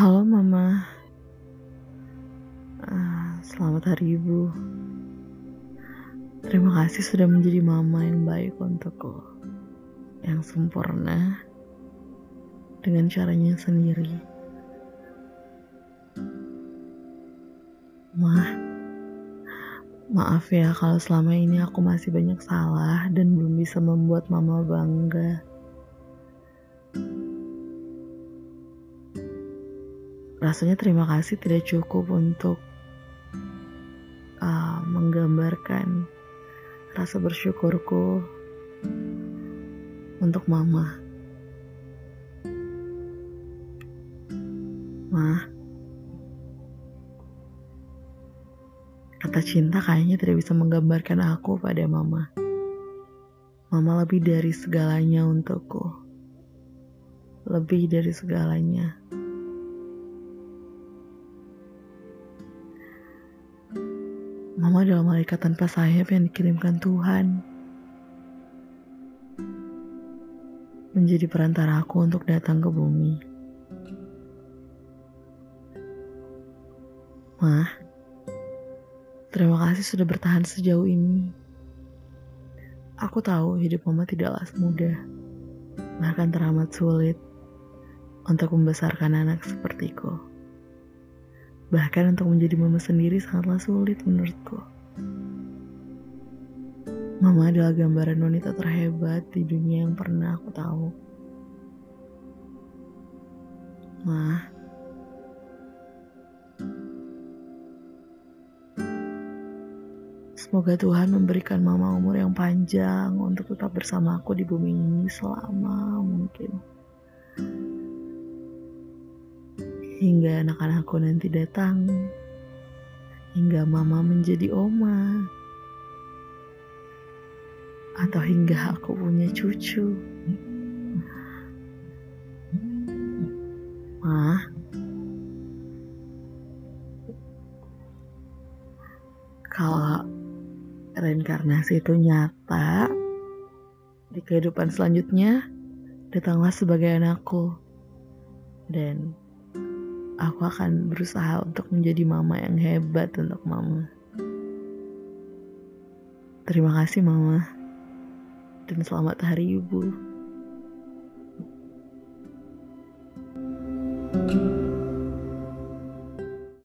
Halo Mama, Ah, selamat hari Ibu. Terima kasih sudah menjadi mama yang baik untukku, yang sempurna dengan caranya sendiri. Ma, maaf ya kalau selama ini aku masih banyak salah dan belum bisa membuat Mama bangga. Rasanya terima kasih tidak cukup untuk uh, menggambarkan rasa bersyukurku untuk Mama. Ma, kata cinta kayaknya tidak bisa menggambarkan aku pada Mama. Mama lebih dari segalanya untukku. Lebih dari segalanya. Mama adalah malaikat tanpa sayap yang dikirimkan Tuhan. Menjadi perantara aku untuk datang ke bumi. Ma, terima kasih sudah bertahan sejauh ini. Aku tahu hidup mama tidaklah semudah, bahkan teramat sulit untuk membesarkan anak sepertiku. Bahkan untuk menjadi mama sendiri sangatlah sulit menurutku. Mama adalah gambaran wanita terhebat di dunia yang pernah aku tahu. Ma, semoga Tuhan memberikan mama umur yang panjang untuk tetap bersama aku di bumi ini selama mungkin. Hingga anak-anakku nanti datang, hingga mama menjadi oma, atau hingga aku punya cucu. Ma, kalau reinkarnasi itu nyata di kehidupan selanjutnya, datanglah sebagai anakku. Dan aku akan berusaha untuk menjadi mama yang hebat untuk mama. Terima kasih mama. Dan selamat hari ibu. thank you